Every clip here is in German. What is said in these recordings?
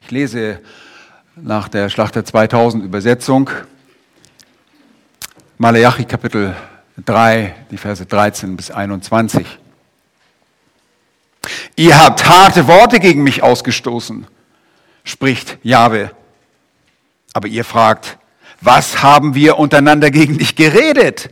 Ich lese nach der Schlachter 2000 Übersetzung Malachi Kapitel 3, die Verse 13 bis 21. Ihr habt harte Worte gegen mich ausgestoßen, spricht Jahwe. Aber ihr fragt, was haben wir untereinander gegen dich geredet?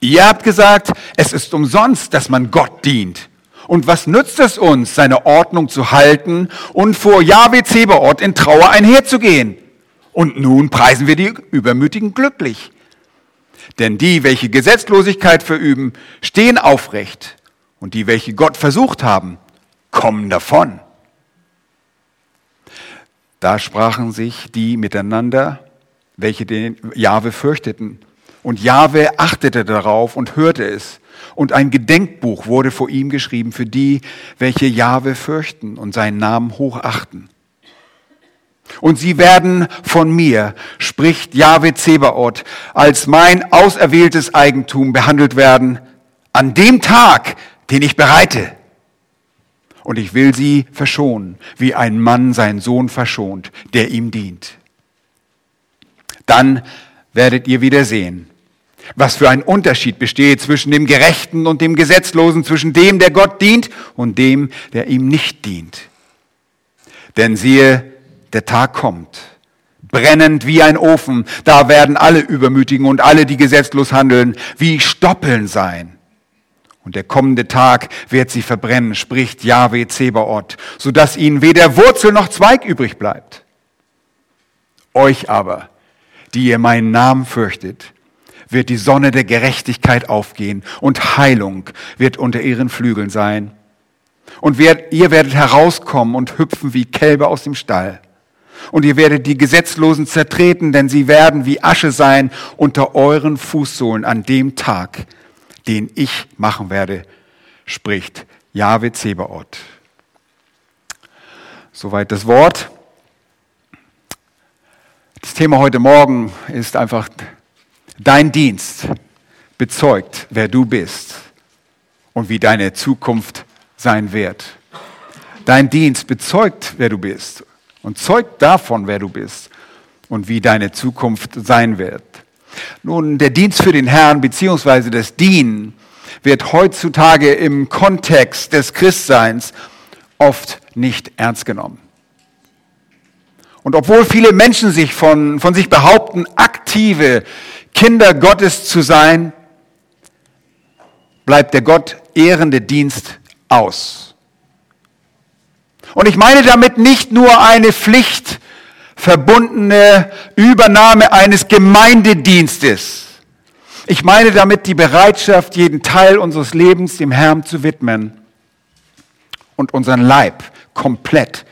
Ihr habt gesagt, es ist umsonst, dass man Gott dient. Und was nützt es uns, seine Ordnung zu halten und vor Jahwe Zebaoth in Trauer einherzugehen? Und nun preisen wir die Übermütigen glücklich. Denn die, welche Gesetzlosigkeit verüben, stehen aufrecht. Und die, welche Gott versucht haben, kommen davon. Da sprachen sich die miteinander, welche den Jahwe fürchteten. Und Jahwe achtete darauf und hörte es. Und ein Gedenkbuch wurde vor ihm geschrieben für die, welche Jahwe fürchten und seinen Namen hochachten. Und sie werden von mir, spricht Jahwe Zebaoth, als mein auserwähltes Eigentum behandelt werden, an dem Tag, den ich bereite. Und ich will sie verschonen, wie ein Mann seinen Sohn verschont, der ihm dient. Dann werdet ihr wieder sehen, was für ein Unterschied besteht zwischen dem Gerechten und dem Gesetzlosen, zwischen dem, der Gott dient und dem, der ihm nicht dient. Denn siehe, der Tag kommt, brennend wie ein Ofen, da werden alle Übermütigen und alle, die gesetzlos handeln, wie Stoppeln sein. Und der kommende Tag wird sie verbrennen, spricht Yahweh Zebaoth, so dass ihnen weder Wurzel noch Zweig übrig bleibt. Euch aber, die ihr meinen Namen fürchtet, wird die Sonne der Gerechtigkeit aufgehen und Heilung wird unter ihren Flügeln sein. Und ihr werdet herauskommen und hüpfen wie Kälber aus dem Stall. Und ihr werdet die Gesetzlosen zertreten, denn sie werden wie Asche sein unter euren Fußsohlen an dem Tag, den ich machen werde, spricht Jahwe Zebaoth. Soweit das Wort. Das Thema heute Morgen ist einfach Dein Dienst bezeugt, wer du bist und wie deine Zukunft sein wird. Dein Dienst bezeugt, wer du bist und zeugt davon, wer du bist und wie deine Zukunft sein wird. Nun, der Dienst für den Herrn beziehungsweise das Dienen wird heutzutage im Kontext des Christseins oft nicht ernst genommen. Und obwohl viele Menschen sich von, von sich behaupten, aktive Kinder Gottes zu sein, bleibt der Gott ehrende Dienst aus. Und ich meine damit nicht nur eine Pflicht verbundene Übernahme eines Gemeindedienstes. Ich meine damit die Bereitschaft, jeden Teil unseres Lebens dem Herrn zu widmen und unseren Leib komplett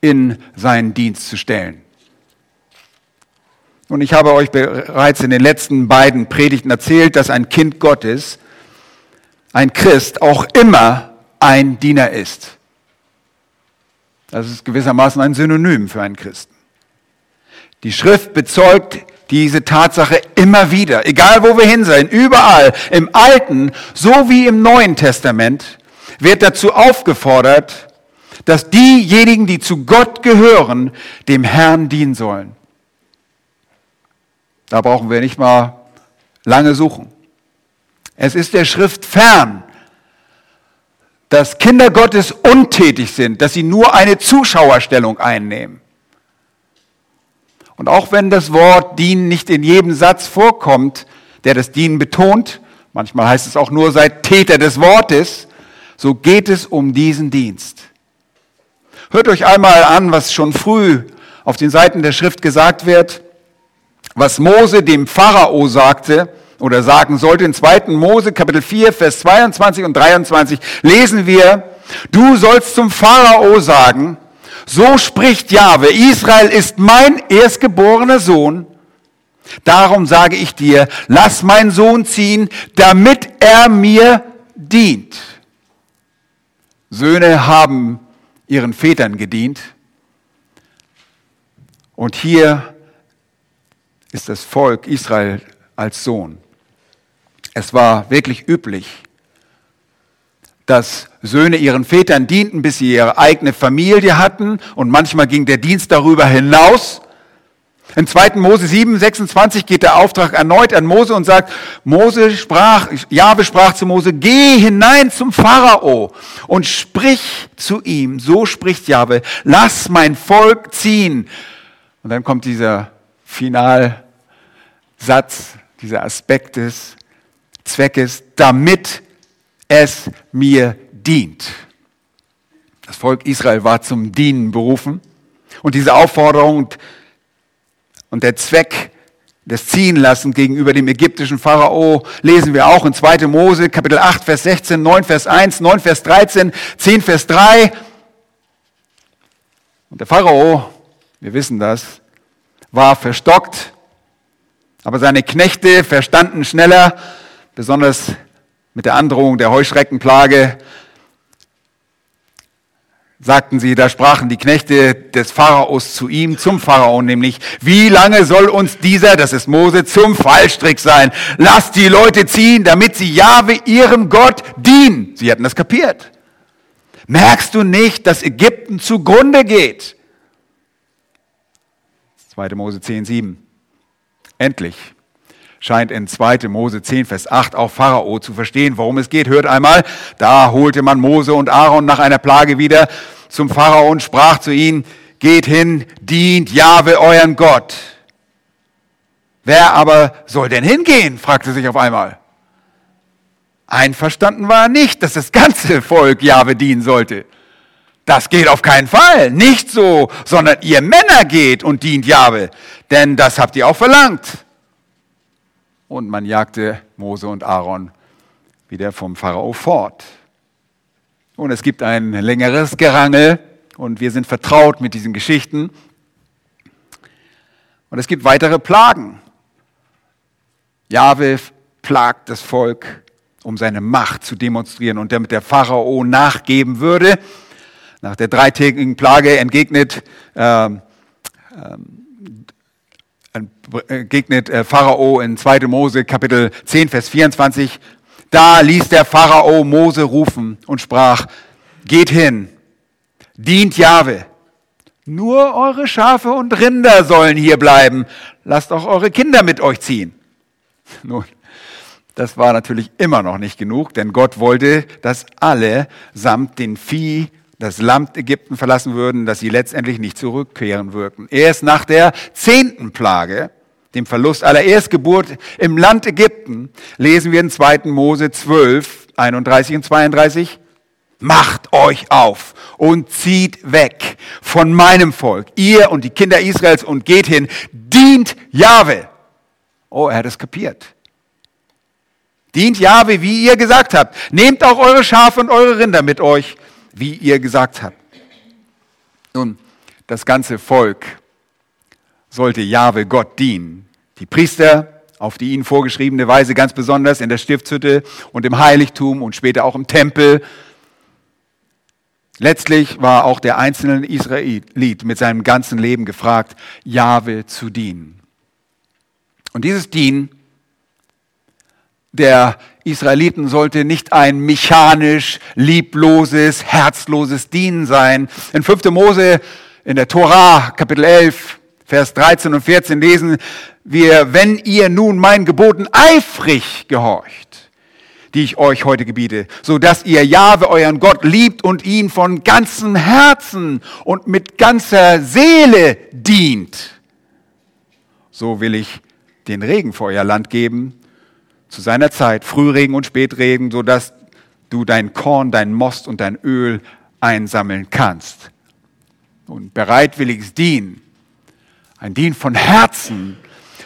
in seinen Dienst zu stellen. Und ich habe euch bereits in den letzten beiden Predigten erzählt, dass ein Kind Gottes, ein Christ, auch immer ein Diener ist. Das ist gewissermaßen ein Synonym für einen Christen. Die Schrift bezeugt diese Tatsache immer wieder, egal wo wir hin sein, überall, im Alten so wie im Neuen Testament, wird dazu aufgefordert, dass diejenigen, die zu Gott gehören, dem Herrn dienen sollen. Da brauchen wir nicht mal lange suchen. Es ist der Schrift fern, dass Kinder Gottes untätig sind, dass sie nur eine Zuschauerstellung einnehmen. Und auch wenn das Wort dienen nicht in jedem Satz vorkommt, der das Dienen betont, manchmal heißt es auch nur seid Täter des Wortes, so geht es um diesen Dienst. Hört euch einmal an, was schon früh auf den Seiten der Schrift gesagt wird was Mose dem Pharao sagte oder sagen sollte. In 2. Mose Kapitel 4, Vers 22 und 23 lesen wir, du sollst zum Pharao sagen, so spricht Jahwe, Israel ist mein erstgeborener Sohn. Darum sage ich dir, lass meinen Sohn ziehen, damit er mir dient. Söhne haben ihren Vätern gedient. Und hier ist das Volk Israel als Sohn. Es war wirklich üblich, dass Söhne ihren Vätern dienten, bis sie ihre eigene Familie hatten und manchmal ging der Dienst darüber hinaus. In 2. Mose 7, 26 geht der Auftrag erneut an Mose und sagt, Mose sprach, Jahwe sprach zu Mose, geh hinein zum Pharao und sprich zu ihm, so spricht Jahwe, lass mein Volk ziehen. Und dann kommt dieser Finalsatz, dieser Aspekt des Zweckes, damit es mir dient. Das Volk Israel war zum Dienen berufen. Und diese Aufforderung und der Zweck des Ziehenlassen gegenüber dem ägyptischen Pharao lesen wir auch in 2. Mose, Kapitel 8, Vers 16, 9, Vers 1, 9, Vers 13, 10, Vers 3. Und der Pharao, wir wissen das, war verstockt, aber seine Knechte verstanden schneller, besonders mit der Androhung der Heuschreckenplage, sagten sie, da sprachen die Knechte des Pharaos zu ihm, zum Pharao nämlich, wie lange soll uns dieser, das ist Mose, zum Fallstrick sein? Lass die Leute ziehen, damit sie Jahwe, ihrem Gott, dienen. Sie hatten das kapiert. Merkst du nicht, dass Ägypten zugrunde geht? 2. Mose 10, 7. Endlich scheint in 2. Mose 10, Vers 8 auch Pharao zu verstehen, worum es geht. Hört einmal, da holte man Mose und Aaron nach einer Plage wieder zum Pharao und sprach zu ihnen, geht hin, dient Jahwe euren Gott. Wer aber soll denn hingehen? fragte sich auf einmal. Einverstanden war er nicht, dass das ganze Volk Jahwe dienen sollte. Das geht auf keinen Fall. Nicht so, sondern ihr Männer geht und dient Jahwe, denn das habt ihr auch verlangt und man jagte Mose und Aaron wieder vom Pharao fort. Und es gibt ein längeres Gerangel und wir sind vertraut mit diesen Geschichten. Und es gibt weitere Plagen. Jahwe plagt das Volk, um seine Macht zu demonstrieren und damit der Pharao nachgeben würde. Nach der dreitägigen Plage entgegnet äh, äh, begegnet äh, Pharao in 2. Mose Kapitel 10, Vers 24. Da ließ der Pharao Mose rufen und sprach, geht hin, dient Jahwe. Nur eure Schafe und Rinder sollen hier bleiben. Lasst auch eure Kinder mit euch ziehen. Nun, das war natürlich immer noch nicht genug, denn Gott wollte, dass alle samt den Vieh das Land Ägypten verlassen würden, dass sie letztendlich nicht zurückkehren würden. Erst nach der zehnten Plage, dem Verlust aller Erstgeburt im Land Ägypten, lesen wir in 2. Mose 12, 31 und 32, Macht euch auf und zieht weg von meinem Volk, ihr und die Kinder Israels, und geht hin, dient Jahwe. Oh, er hat es kapiert. Dient Jahwe, wie ihr gesagt habt. Nehmt auch eure Schafe und eure Rinder mit euch wie ihr gesagt habt. Nun, das ganze Volk sollte Jahwe Gott dienen. Die Priester auf die ihnen vorgeschriebene Weise ganz besonders in der Stiftshütte und im Heiligtum und später auch im Tempel. Letztlich war auch der einzelne Israelit mit seinem ganzen Leben gefragt, Jahwe zu dienen. Und dieses Dienen der Israeliten sollte nicht ein mechanisch, liebloses, herzloses Dienen sein. In 5. Mose, in der Torah, Kapitel 11, Vers 13 und 14 lesen wir, wenn ihr nun meinen Geboten eifrig gehorcht, die ich euch heute gebiete, so dass ihr Jahwe euren Gott liebt und ihn von ganzem Herzen und mit ganzer Seele dient, so will ich den Regen vor euer Land geben zu seiner Zeit, Frühregen und Spätregen, sodass du dein Korn, dein Most und dein Öl einsammeln kannst. Und bereitwilliges Dienen, ein Dien von Herzen,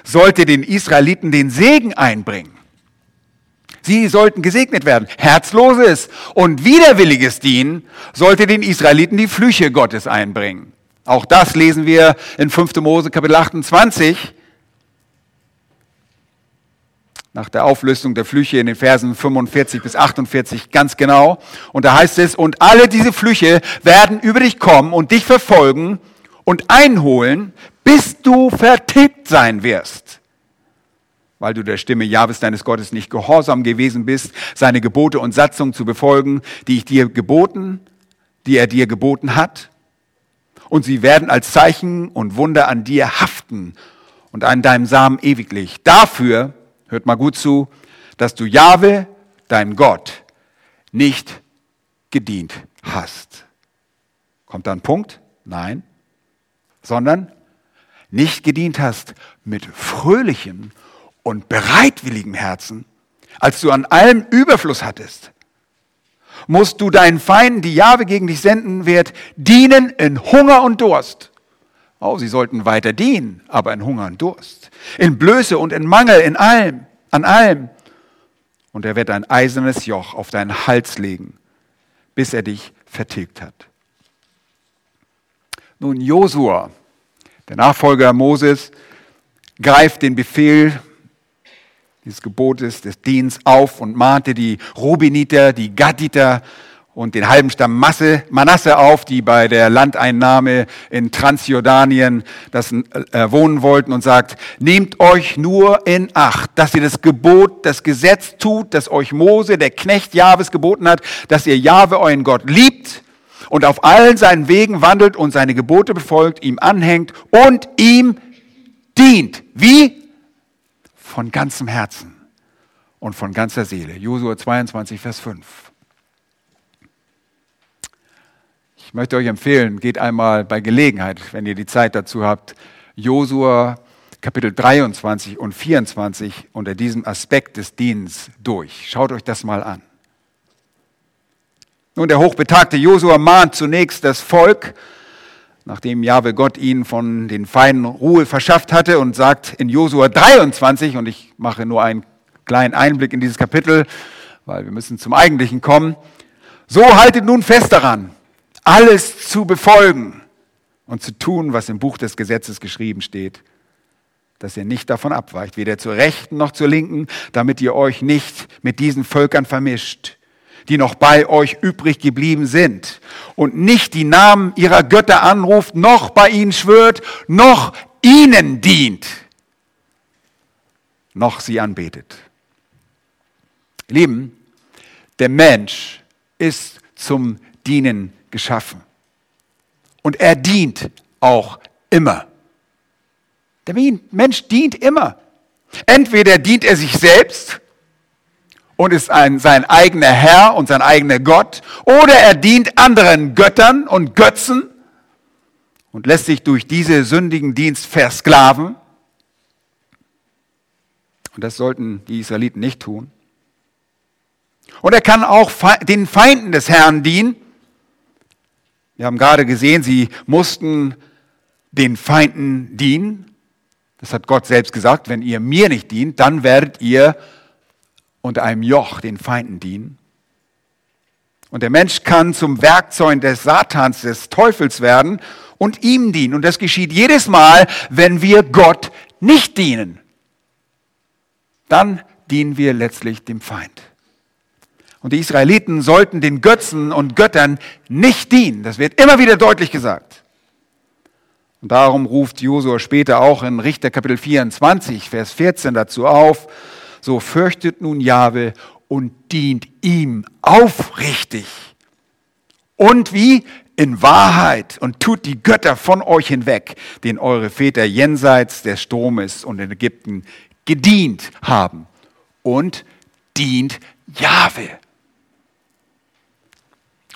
sollte den Israeliten den Segen einbringen. Sie sollten gesegnet werden. Herzloses und widerwilliges Dienen sollte den Israeliten die Flüche Gottes einbringen. Auch das lesen wir in 5. Mose Kapitel 28 nach der Auflösung der Flüche in den Versen 45 bis 48 ganz genau. Und da heißt es, und alle diese Flüche werden über dich kommen und dich verfolgen und einholen, bis du vertilgt sein wirst. weil du der Stimme Jahwes deines Gottes nicht gehorsam gewesen bist, seine Gebote und Satzungen zu befolgen, die ich dir geboten, die er dir geboten hat. Und sie werden als Zeichen und Wunder an dir haften und an deinem Samen ewiglich. Dafür, hört mal gut zu, dass du Jahwe, dein Gott, nicht gedient hast. Kommt da ein Punkt? Nein. Sondern nicht gedient hast mit fröhlichem und bereitwilligem Herzen, als du an allem Überfluss hattest, musst du deinen Feinden, die Jahwe gegen dich senden wird, dienen in Hunger und Durst. Oh, sie sollten weiter dienen, aber in Hunger und Durst. In Blöße und in Mangel, in allem, an allem. Und er wird ein eisernes Joch auf deinen Hals legen, bis er dich vertilgt hat. Nun, Josua, der Nachfolger Moses, greift den Befehl dieses Gebotes des Dienstes auf und mahnte die Rubiniter, die Gaditer und den halben Stamm Masse, Manasse auf, die bei der Landeinnahme in Transjordanien das äh, wohnen wollten und sagt, nehmt euch nur in Acht, dass ihr das Gebot, das Gesetz tut, das euch Mose, der Knecht Jahwes geboten hat, dass ihr Jahwe euren Gott liebt und auf allen seinen Wegen wandelt und seine Gebote befolgt, ihm anhängt und ihm dient. Wie? Von ganzem Herzen und von ganzer Seele. Josua 22, Vers 5. Ich möchte euch empfehlen, geht einmal bei Gelegenheit, wenn ihr die Zeit dazu habt, Josua Kapitel 23 und 24 unter diesem Aspekt des Dienstes durch. Schaut euch das mal an. Nun, der hochbetagte Josua mahnt zunächst das Volk, nachdem Jahwe Gott ihnen von den Feinden Ruhe verschafft hatte und sagt in Josua 23, und ich mache nur einen kleinen Einblick in dieses Kapitel, weil wir müssen zum Eigentlichen kommen, so haltet nun fest daran, alles zu befolgen und zu tun, was im Buch des Gesetzes geschrieben steht, dass ihr nicht davon abweicht, weder zur Rechten noch zur Linken, damit ihr euch nicht mit diesen Völkern vermischt die noch bei euch übrig geblieben sind und nicht die Namen ihrer Götter anruft, noch bei ihnen schwört, noch ihnen dient, noch sie anbetet. Lieben, der Mensch ist zum Dienen geschaffen. Und er dient auch immer. Der Mensch dient immer. Entweder dient er sich selbst und ist ein, sein eigener Herr und sein eigener Gott, oder er dient anderen Göttern und Götzen und lässt sich durch diese sündigen Dienst versklaven. Und das sollten die Israeliten nicht tun. Und er kann auch den Feinden des Herrn dienen. Wir haben gerade gesehen, sie mussten den Feinden dienen. Das hat Gott selbst gesagt, wenn ihr mir nicht dient, dann werdet ihr unter einem Joch den Feinden dienen. Und der Mensch kann zum Werkzeug des Satans, des Teufels werden und ihm dienen. Und das geschieht jedes Mal, wenn wir Gott nicht dienen. Dann dienen wir letztlich dem Feind. Und die Israeliten sollten den Götzen und Göttern nicht dienen. Das wird immer wieder deutlich gesagt. Und darum ruft Josua später auch in Richter Kapitel 24, Vers 14 dazu auf, so fürchtet nun Jahwe und dient ihm aufrichtig. Und wie? In Wahrheit und tut die Götter von euch hinweg, den eure Väter jenseits des Stromes und in Ägypten gedient haben. Und dient Jahwe.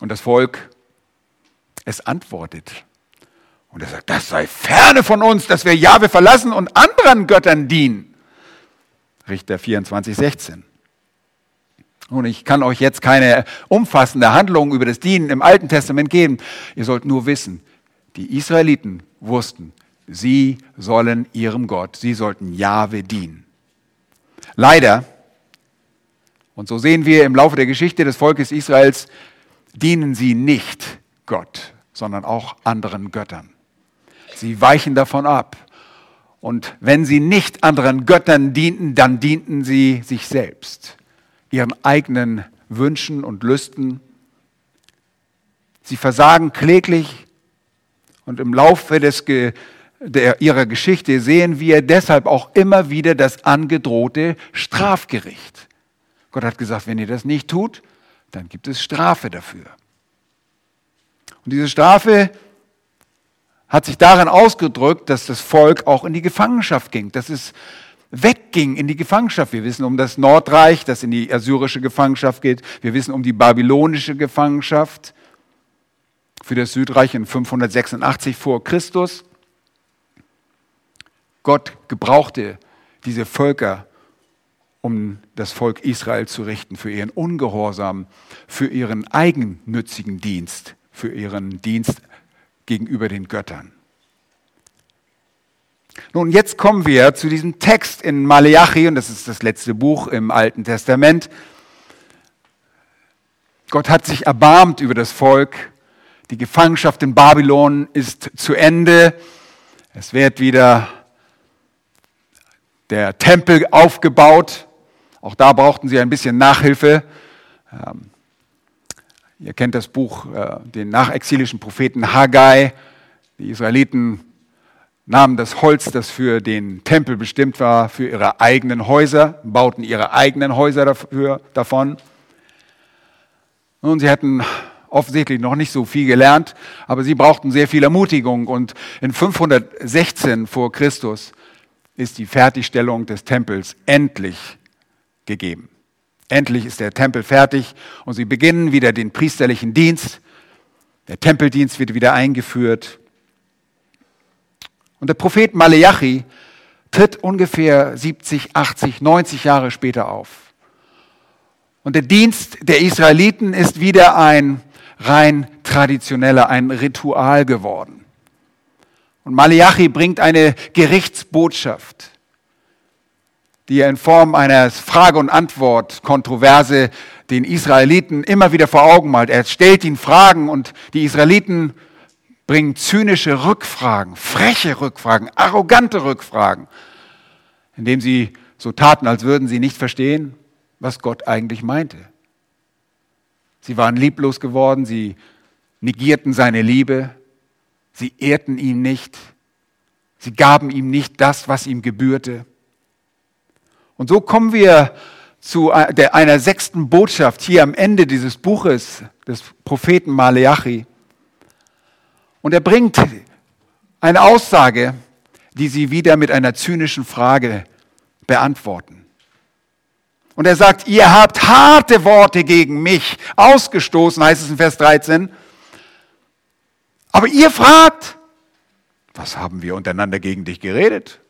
Und das Volk, es antwortet. Und er sagt, das sei ferne von uns, dass wir Jahwe verlassen und anderen Göttern dienen. Richter 24, 16. Und ich kann euch jetzt keine umfassende Handlung über das Dienen im Alten Testament geben. Ihr sollt nur wissen, die Israeliten wussten, sie sollen ihrem Gott, sie sollten Jahwe dienen. Leider, und so sehen wir im Laufe der Geschichte des Volkes Israels, dienen sie nicht Gott, sondern auch anderen Göttern. Sie weichen davon ab und wenn sie nicht anderen Göttern dienten, dann dienten sie sich selbst, ihren eigenen Wünschen und Lüsten. Sie versagen kläglich und im Laufe des, der, ihrer Geschichte sehen wir deshalb auch immer wieder das angedrohte Strafgericht. Gott hat gesagt, wenn ihr das nicht tut, dann gibt es Strafe dafür. Und diese Strafe hat sich darin ausgedrückt, dass das Volk auch in die Gefangenschaft ging, dass es wegging in die Gefangenschaft. Wir wissen um das Nordreich, das in die assyrische Gefangenschaft geht. Wir wissen um die babylonische Gefangenschaft für das Südreich in 586 vor Christus. Gott gebrauchte diese Völker, um das Volk Israel zu richten, für ihren Ungehorsam, für ihren eigennützigen Dienst, für ihren Dienst gegenüber den Göttern. Nun, jetzt kommen wir zu diesem Text in Maleachi, und das ist das letzte Buch im Alten Testament. Gott hat sich erbarmt über das Volk. Die Gefangenschaft in Babylon ist zu Ende. Es wird wieder der Tempel aufgebaut. Auch da brauchten sie ein bisschen Nachhilfe. Ähm, ihr kennt das Buch, äh, den nachexilischen Propheten Haggai. Die Israeliten nahmen das Holz, das für den Tempel bestimmt war, für ihre eigenen Häuser, bauten ihre eigenen Häuser dafür, davon. Und sie hatten offensichtlich noch nicht so viel gelernt, aber sie brauchten sehr viel Ermutigung. Und in 516 vor Christus ist die Fertigstellung des Tempels endlich gegeben. Endlich ist der Tempel fertig und sie beginnen wieder den priesterlichen Dienst. Der Tempeldienst wird wieder eingeführt. Und der Prophet Maleachi tritt ungefähr 70, 80, 90 Jahre später auf. Und der Dienst der Israeliten ist wieder ein rein traditioneller, ein Ritual geworden. Und Maleachi bringt eine Gerichtsbotschaft, die er in Form eines Frage- und Antwort-Kontroverse den Israeliten immer wieder vor Augen malt. Er stellt ihnen Fragen und die Israeliten bringen zynische Rückfragen, freche Rückfragen, arrogante Rückfragen, indem sie so taten, als würden sie nicht verstehen, was Gott eigentlich meinte. Sie waren lieblos geworden, sie negierten seine Liebe, sie ehrten ihn nicht, sie gaben ihm nicht das, was ihm gebührte. Und so kommen wir zu einer sechsten Botschaft hier am Ende dieses Buches des Propheten Maleachi. Und er bringt eine Aussage, die sie wieder mit einer zynischen Frage beantworten. Und er sagt, ihr habt harte Worte gegen mich ausgestoßen, heißt es in Vers 13. Aber ihr fragt, was haben wir untereinander gegen dich geredet?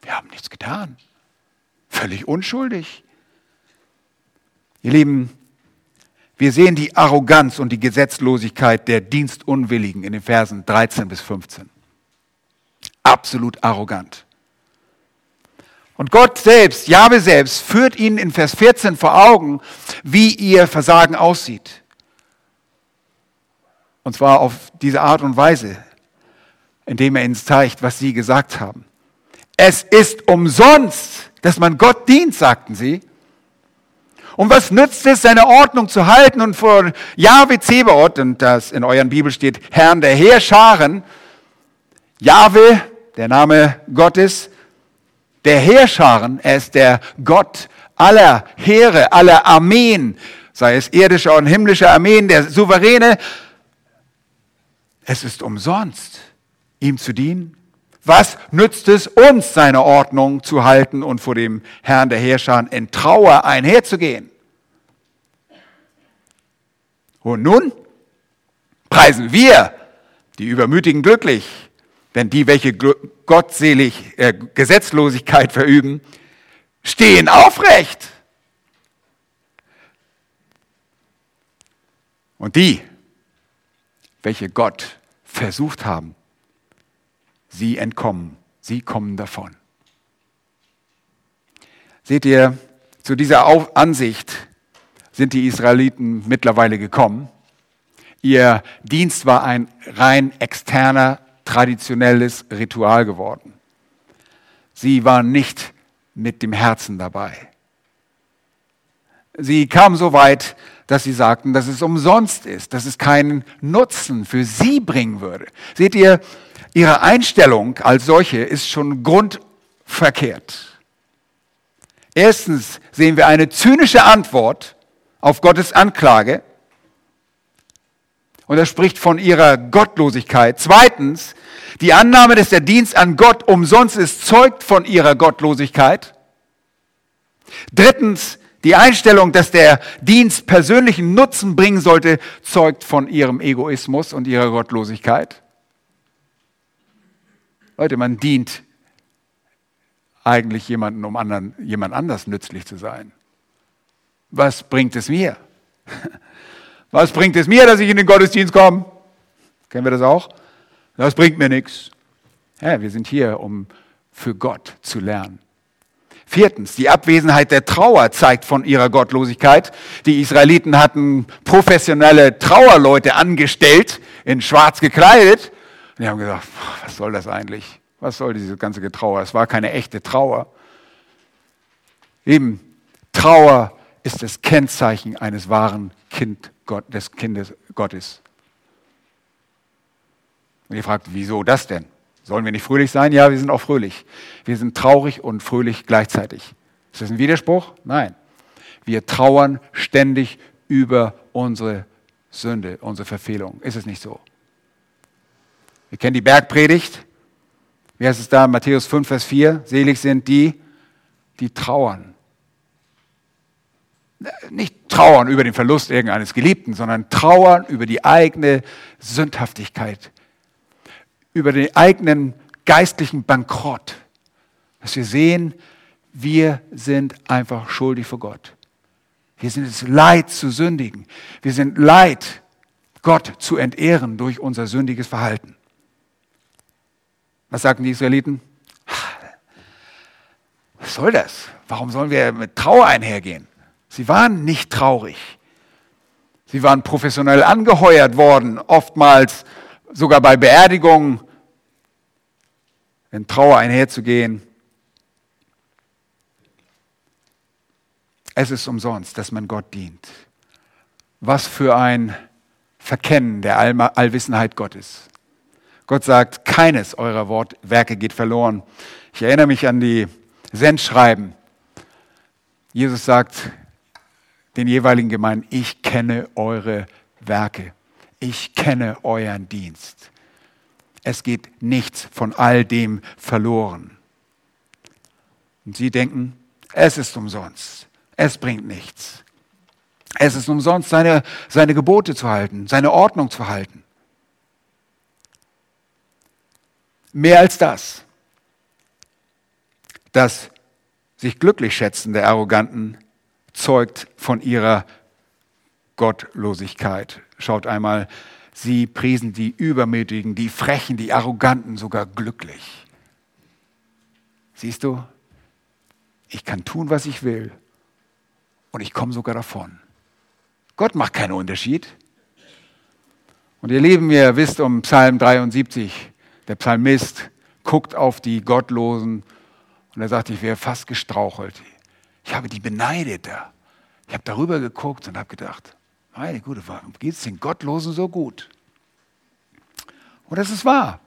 Wir haben nichts getan. Völlig unschuldig. Ihr Lieben, wir sehen die Arroganz und die Gesetzlosigkeit der Dienstunwilligen in den Versen 13 bis 15. Absolut arrogant. Und Gott selbst, Jahwe selbst, führt ihnen in Vers 14 vor Augen, wie ihr Versagen aussieht. Und zwar auf diese Art und Weise, indem er ihnen zeigt, was sie gesagt haben. Es ist umsonst, dass man Gott dient, sagten sie. Und was nützt es, seine Ordnung zu halten und vor Jahwe Zebaoth, und das in euren Bibel steht, Herrn der Heerscharen, Jahwe, der Name Gottes, der Heerscharen, er ist der Gott aller Heere, aller Armeen, sei es irdischer und himmlischer Armeen, der Souveräne. Es ist umsonst, ihm zu dienen. Was nützt es uns, seine Ordnung zu halten und vor dem Herrn der Herrscher in Trauer einherzugehen? Und nun preisen wir die Übermütigen glücklich, denn die, welche gottselig äh, Gesetzlosigkeit verüben, stehen aufrecht. Und die, welche Gott versucht haben, sie entkommen, sie kommen davon. Seht ihr, zu dieser Ansicht sind die Israeliten mittlerweile gekommen. Ihr Dienst war ein rein externer, traditionelles Ritual geworden. Sie waren nicht mit dem Herzen dabei. Sie kamen so weit, dass sie sagten, dass es umsonst ist, dass es keinen Nutzen für sie bringen würde. Seht ihr, ihre Einstellung als solche ist schon grundverkehrt. Erstens sehen wir eine zynische Antwort auf Gottes Anklage. Und er spricht von ihrer Gottlosigkeit. Zweitens, die Annahme, dass der Dienst an Gott umsonst ist, zeugt von ihrer Gottlosigkeit. Drittens, die Einstellung, dass der Dienst persönlichen Nutzen bringen sollte, zeugt von ihrem Egoismus und ihrer Gottlosigkeit. Leute, man dient eigentlich jemanden, um anderen, jemand anders nützlich zu sein. Was bringt es mir? Was bringt es mir, dass ich in den Gottesdienst komme? Kennen wir das auch? Das bringt mir nichts. Ja, wir sind hier, um für Gott zu lernen. Viertens, die Abwesenheit der Trauer zeigt von ihrer Gottlosigkeit. Die Israeliten hatten professionelle Trauerleute angestellt, in schwarz gekleidet. Und die haben gesagt, was soll das eigentlich? Was soll diese ganze Getrauer? Es war keine echte Trauer. Eben, Trauer ist das Kennzeichen eines wahren kind Gott, des Kindes Gottes. Und ihr fragt, wieso das denn? Sollen wir nicht fröhlich sein? Ja, wir sind auch fröhlich. Wir sind traurig und fröhlich gleichzeitig. Ist das ein Widerspruch? Nein. Wir trauern ständig über unsere Sünde, unsere Verfehlung. Ist es nicht so? Wir kennen die Bergpredigt. Wie heißt es da? Matthäus 5, Vers 4. Selig sind die, die trauern. Nicht trauern über den Verlust irgendeines Geliebten, sondern trauern über die eigene Sündhaftigkeit, über den eigenen geistlichen Bankrott. Dass wir sehen, wir sind einfach schuldig vor Gott. Wir sind es leid zu sündigen. Wir sind leid, Gott zu entehren durch unser sündiges Verhalten. Was sagten die Israeliten? Was soll das? Warum sollen wir mit Trauer einhergehen? Sie waren nicht traurig. Sie waren professionell angeheuert worden, oftmals sogar bei Beerdigungen in Trauer einherzugehen. Es ist umsonst, dass man Gott dient. Was für ein Verkennen der Allwissenheit Gottes. Gott sagt, keines eurer Wortwerke geht verloren. Ich erinnere mich an die Sendschreiben. Jesus sagt den jeweiligen Gemeinden, ich kenne eure Werke. Ich kenne euren Dienst. Es geht nichts von all dem verloren. Und sie denken, es ist umsonst. Es bringt nichts. Es ist umsonst, seine, seine Gebote zu halten, seine Ordnung zu halten. Mehr als das. Das sich glücklich schätzen der Arroganten zeugt von ihrer Gottlosigkeit. Schaut einmal, sie priesen die Übermütigen, die Frechen, die Arroganten sogar glücklich. Siehst du, ich kann tun, was ich will und ich komme sogar davon. Gott macht keinen Unterschied. Und ihr Lieben, ihr wisst um Psalm 73, der Psalmist guckt auf die Gottlosen und er sagt, ich wäre fast gestrauchelt. Ich habe die beneidet da. Ich habe darüber geguckt und habe gedacht, meine Güte, warum geht es den Gottlosen so gut? Und das ist wahr.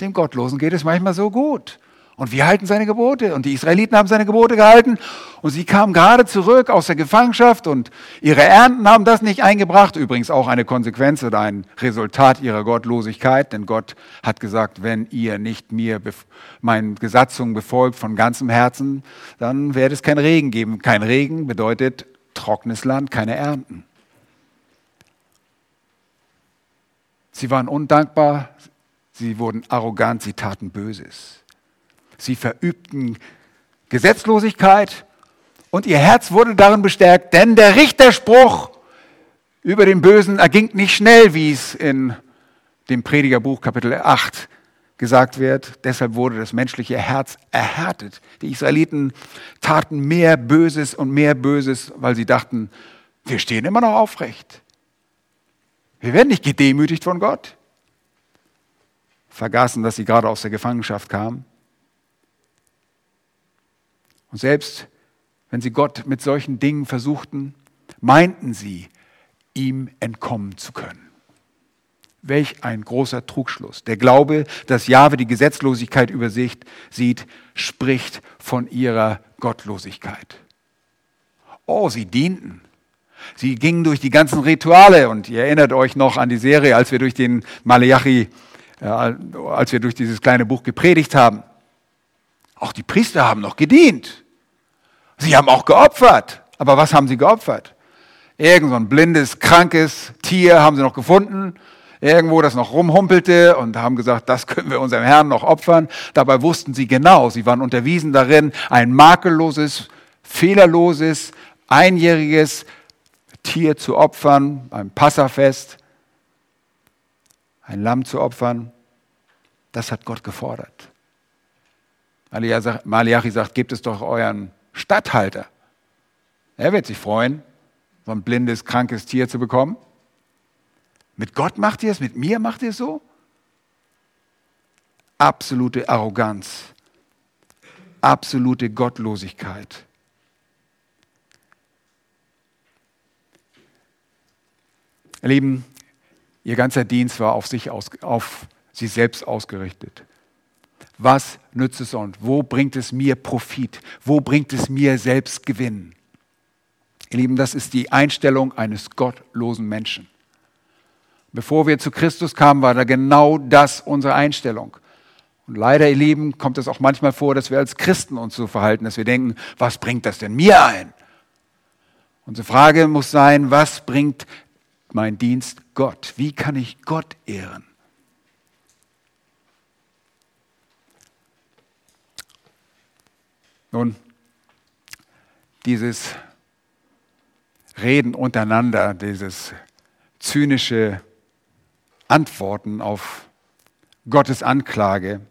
Dem Gottlosen geht es manchmal so gut. Und wir halten seine Gebote. Und die Israeliten haben seine Gebote gehalten. Und sie kamen gerade zurück aus der Gefangenschaft und ihre Ernten haben das nicht eingebracht. Übrigens auch eine Konsequenz oder ein Resultat ihrer Gottlosigkeit. Denn Gott hat gesagt, wenn ihr nicht mir meinen Gesatzungen befolgt von ganzem Herzen, dann werde es keinen Regen geben. Kein Regen bedeutet trockenes Land, keine Ernten. Sie waren undankbar, sie wurden arrogant, sie taten Böses. Sie verübten Gesetzlosigkeit und ihr Herz wurde darin bestärkt, denn der Richterspruch über den Bösen erging nicht schnell, wie es in dem Predigerbuch Kapitel 8 gesagt wird. Deshalb wurde das menschliche Herz erhärtet. Die Israeliten taten mehr Böses und mehr Böses, weil sie dachten, wir stehen immer noch aufrecht. Wir werden nicht gedemütigt von Gott. Vergaßen, dass sie gerade aus der Gefangenschaft kamen. Und selbst wenn sie Gott mit solchen Dingen versuchten, meinten sie, ihm entkommen zu können. Welch ein großer Trugschluss. Der Glaube, dass Jahwe die Gesetzlosigkeit übersicht, sieht, spricht von ihrer Gottlosigkeit. Oh, sie dienten. Sie gingen durch die ganzen Rituale und ihr erinnert euch noch an die Serie, als wir durch den Malachi, äh, als wir durch dieses kleine Buch gepredigt haben. Auch die Priester haben noch gedient. Sie haben auch geopfert. Aber was haben sie geopfert? Irgend so ein blindes, krankes Tier haben sie noch gefunden irgendwo das noch rumhumpelte und haben gesagt, das können wir unserem Herrn noch opfern. Dabei wussten sie genau, sie waren unterwiesen darin, ein makelloses, fehlerloses, einjähriges Tier zu opfern, beim Passafest, ein Lamm zu opfern. Das hat Gott gefordert. Malachi sagt, gebt es doch euren Statthalter. Er wird sich freuen, so ein blindes, krankes Tier zu bekommen. Mit Gott macht ihr es, mit mir macht ihr es so? Absolute Arroganz, absolute Gottlosigkeit. Ihr Lieben, ihr ganzer Dienst war auf sich, aus, auf sich selbst ausgerichtet. Was nützt es und wo bringt es mir Profit? Wo bringt es mir selbst Gewinn? Ihr Lieben, das ist die Einstellung eines gottlosen Menschen. Bevor wir zu Christus kamen, war da genau das unsere Einstellung. Und leider, ihr Lieben, kommt es auch manchmal vor, dass wir als Christen uns so verhalten, dass wir denken, was bringt das denn mir ein? Unsere Frage muss sein, was bringt mein Dienst Gott? Wie kann ich Gott ehren? Nun, dieses Reden untereinander, dieses zynische Antworten auf Gottes Anklage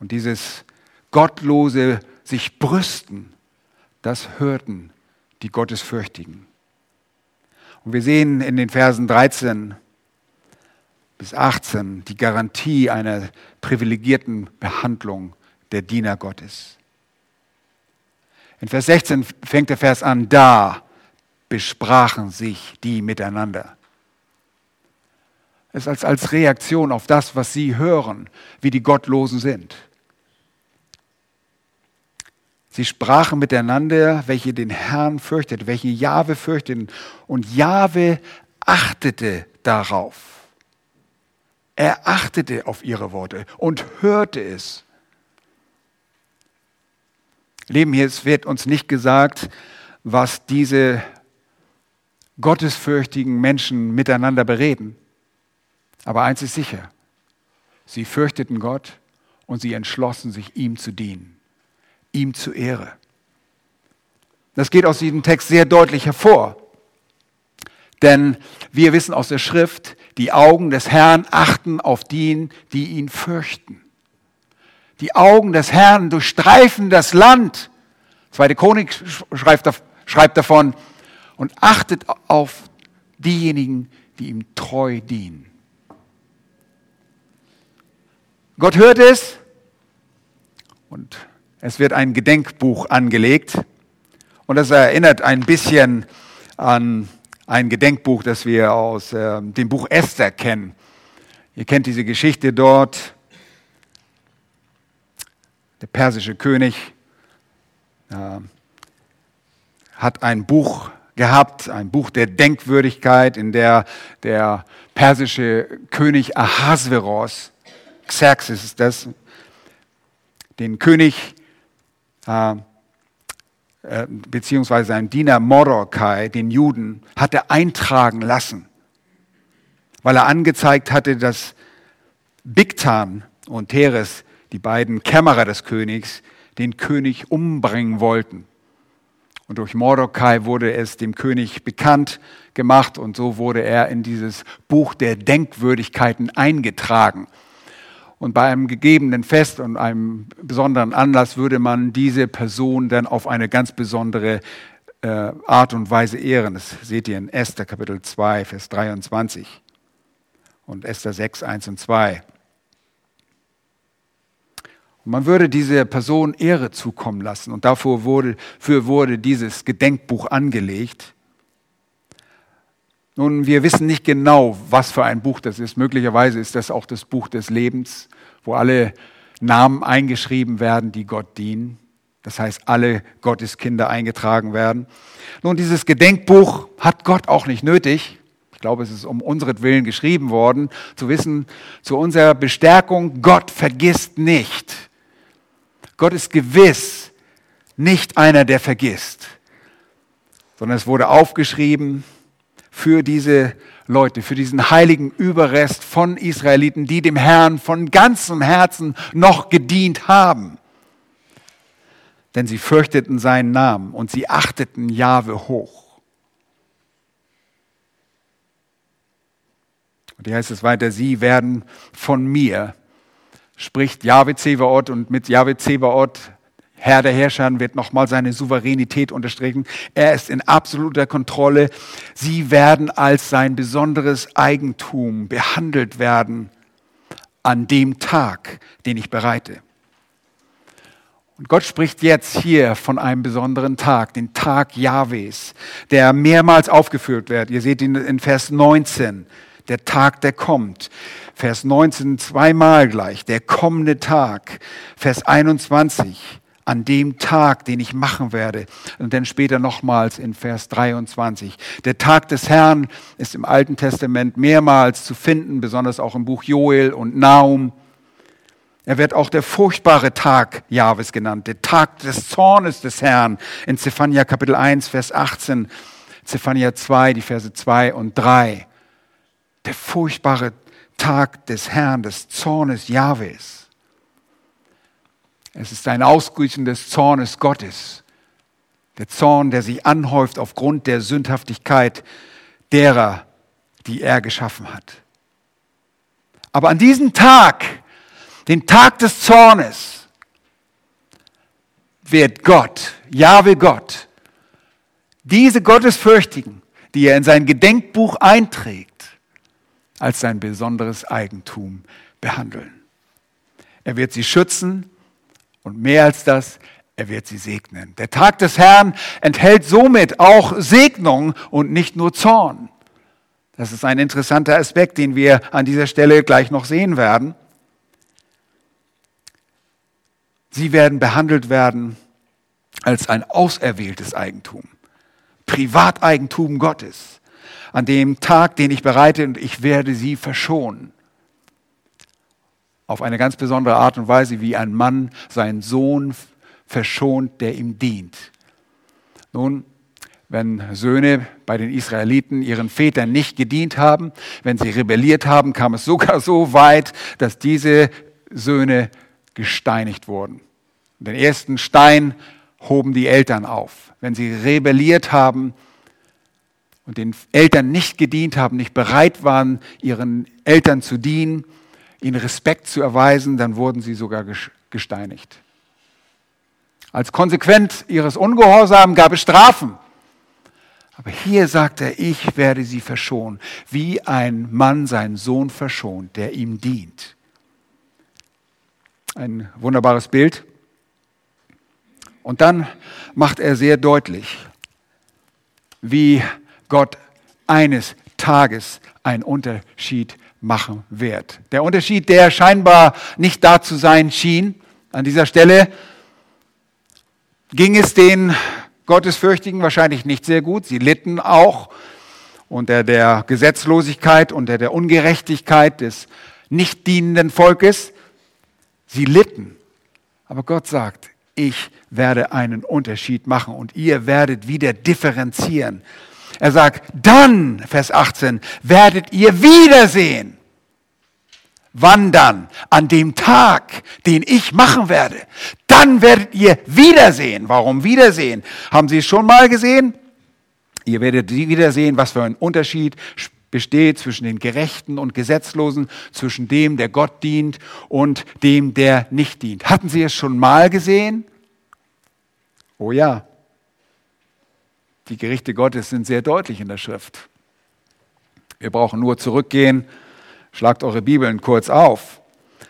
und dieses gottlose sich brüsten, das hörten die Gottesfürchtigen. Und wir sehen in den Versen 13 bis 18 die Garantie einer privilegierten Behandlung der Diener Gottes. In Vers 16 fängt der Vers an, da besprachen sich die miteinander es als, als Reaktion auf das, was sie hören, wie die Gottlosen sind. Sie sprachen miteinander, welche den Herrn fürchteten, welche Jahwe fürchteten. Und Jahwe achtete darauf. Er achtete auf ihre Worte und hörte es. Leben hier, es wird uns nicht gesagt, was diese gottesfürchtigen Menschen miteinander bereden. Aber eins ist sicher, sie fürchteten Gott und sie entschlossen sich, ihm zu dienen, ihm zu Ehre. Das geht aus diesem Text sehr deutlich hervor. Denn wir wissen aus der Schrift, die Augen des Herrn achten auf den, die ihn fürchten. Die Augen des Herrn durchstreifen das Land. Zweite Chronik schreibt davon und achtet auf diejenigen, die ihm treu dienen. Gott hört es und es wird ein Gedenkbuch angelegt. Und das erinnert ein bisschen an ein Gedenkbuch, das wir aus äh, dem Buch Esther kennen. Ihr kennt diese Geschichte dort. Der persische König äh, hat ein Buch gehabt, ein Buch der Denkwürdigkeit, in der der persische König Ahasveros Xerxes ist das, den König äh, äh, beziehungsweise sein Diener Mordecai, den Juden, hatte eintragen lassen, weil er angezeigt hatte, dass Bigtan und Teres, die beiden Kämmerer des Königs, den König umbringen wollten. Und durch Mordecai wurde es dem König bekannt gemacht und so wurde er in dieses Buch der Denkwürdigkeiten eingetragen. Und bei einem gegebenen Fest und einem besonderen Anlass würde man diese Person dann auf eine ganz besondere äh, Art und Weise ehren. Das seht ihr in Esther Kapitel 2, Vers 23 und Esther 6, 1 und 2. Man würde dieser Person Ehre zukommen lassen und dafür wurde, für wurde dieses Gedenkbuch angelegt. Nun, wir wissen nicht genau, was für ein Buch das ist. Möglicherweise ist das auch das Buch des Lebens, wo alle Namen eingeschrieben werden, die Gott dienen. Das heißt, alle Gotteskinder eingetragen werden. Nun, dieses Gedenkbuch hat Gott auch nicht nötig. Ich glaube, es ist um unseren geschrieben worden, zu wissen, zu unserer Bestärkung, Gott vergisst nicht. Gott ist gewiss nicht einer, der vergisst, sondern es wurde aufgeschrieben für diese Leute, für diesen heiligen Überrest von Israeliten, die dem Herrn von ganzem Herzen noch gedient haben denn sie fürchteten seinen Namen und sie achteten Jahwe hoch. Und hier heißt es weiter, sie werden von mir, spricht Jahwe Zebaoth und mit Jahwe Zebaoth, Herr der Herrscher, wird nochmal seine Souveränität unterstrichen. Er ist in absoluter Kontrolle. Sie werden als sein besonderes Eigentum behandelt werden an dem Tag, den ich bereite. Und Gott spricht jetzt hier von einem besonderen Tag, den Tag Jahwes, der mehrmals aufgeführt wird. Ihr seht ihn in Vers 19, der Tag, der kommt. Vers 19 zweimal gleich, der kommende Tag. Vers 21, an dem Tag, den ich machen werde. Und dann später nochmals in Vers 23. Der Tag des Herrn ist im Alten Testament mehrmals zu finden, besonders auch im Buch Joel und Naum. Er wird auch der furchtbare Tag Jahwes genannt, der Tag des Zornes des Herrn in Zephania Kapitel 1, Vers 18, Zephania 2, die Verse 2 und 3. Der furchtbare Tag des Herrn, des Zornes Jahwes. Es ist ein Ausgießen des Zornes Gottes. Der Zorn, der sich anhäuft aufgrund der Sündhaftigkeit derer, die er geschaffen hat. Aber an diesem Tag den Tag des Zornes, wird Gott, Jahwe Gott, diese Gottesfürchtigen, die er in sein Gedenkbuch einträgt, als sein besonderes Eigentum behandeln. Er wird sie schützen und mehr als das, er wird sie segnen. Der Tag des Herrn enthält somit auch Segnung und nicht nur Zorn. Das ist ein interessanter Aspekt, den wir an dieser Stelle gleich noch sehen werden. Sie werden behandelt werden als ein auserwähltes Eigentum, Privateigentum Gottes, an dem Tag, den ich bereite und ich werde sie verschonen. Auf eine ganz besondere Art und Weise, wie ein Mann seinen Sohn verschont, der ihm dient. Nun, wenn Söhne bei den Israeliten ihren Vätern nicht gedient haben, wenn sie rebelliert haben, kam es sogar so weit, dass diese Söhne gesteinigt wurden. Den ersten Stein hoben die Eltern auf. Wenn sie rebelliert haben und den Eltern nicht gedient haben, nicht bereit waren, ihren Eltern zu dienen, ihnen Respekt zu erweisen, dann wurden sie sogar gesteinigt. Als Konsequenz ihres Ungehorsams gab es Strafen. Aber hier sagt er, ich werde sie verschonen, wie ein Mann seinen Sohn verschont, der ihm dient. Ein wunderbares Bild. Und dann macht er sehr deutlich, wie Gott eines Tages einen Unterschied machen wird. Der Unterschied, der scheinbar nicht da zu sein schien, an dieser Stelle ging es den Gottesfürchtigen wahrscheinlich nicht sehr gut. Sie litten auch unter der Gesetzlosigkeit, unter der Ungerechtigkeit des nicht dienenden Volkes. Sie litten. Aber Gott sagt, ich werde einen Unterschied machen und ihr werdet wieder differenzieren. Er sagt, dann, Vers 18, werdet ihr wiedersehen. Wann dann? An dem Tag, den ich machen werde. Dann werdet ihr wiedersehen. Warum wiedersehen? Haben Sie es schon mal gesehen? Ihr werdet wiedersehen, was für ein Unterschied besteht zwischen den Gerechten und Gesetzlosen, zwischen dem, der Gott dient und dem, der nicht dient. Hatten Sie es schon mal gesehen? Oh ja, die Gerichte Gottes sind sehr deutlich in der Schrift. Wir brauchen nur zurückgehen, schlagt eure Bibeln kurz auf.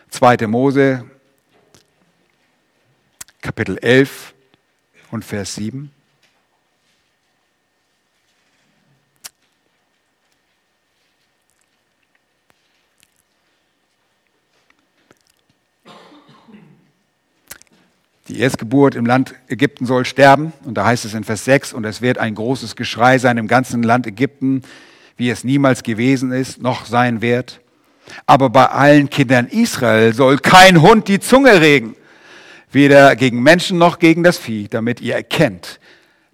2. Mose, Kapitel 11 und Vers 7. Die Erstgeburt im Land Ägypten soll sterben. Und da heißt es in Vers 6, und es wird ein großes Geschrei sein im ganzen Land Ägypten, wie es niemals gewesen ist, noch sein wird. Aber bei allen Kindern Israel soll kein Hund die Zunge regen, weder gegen Menschen noch gegen das Vieh, damit ihr erkennt,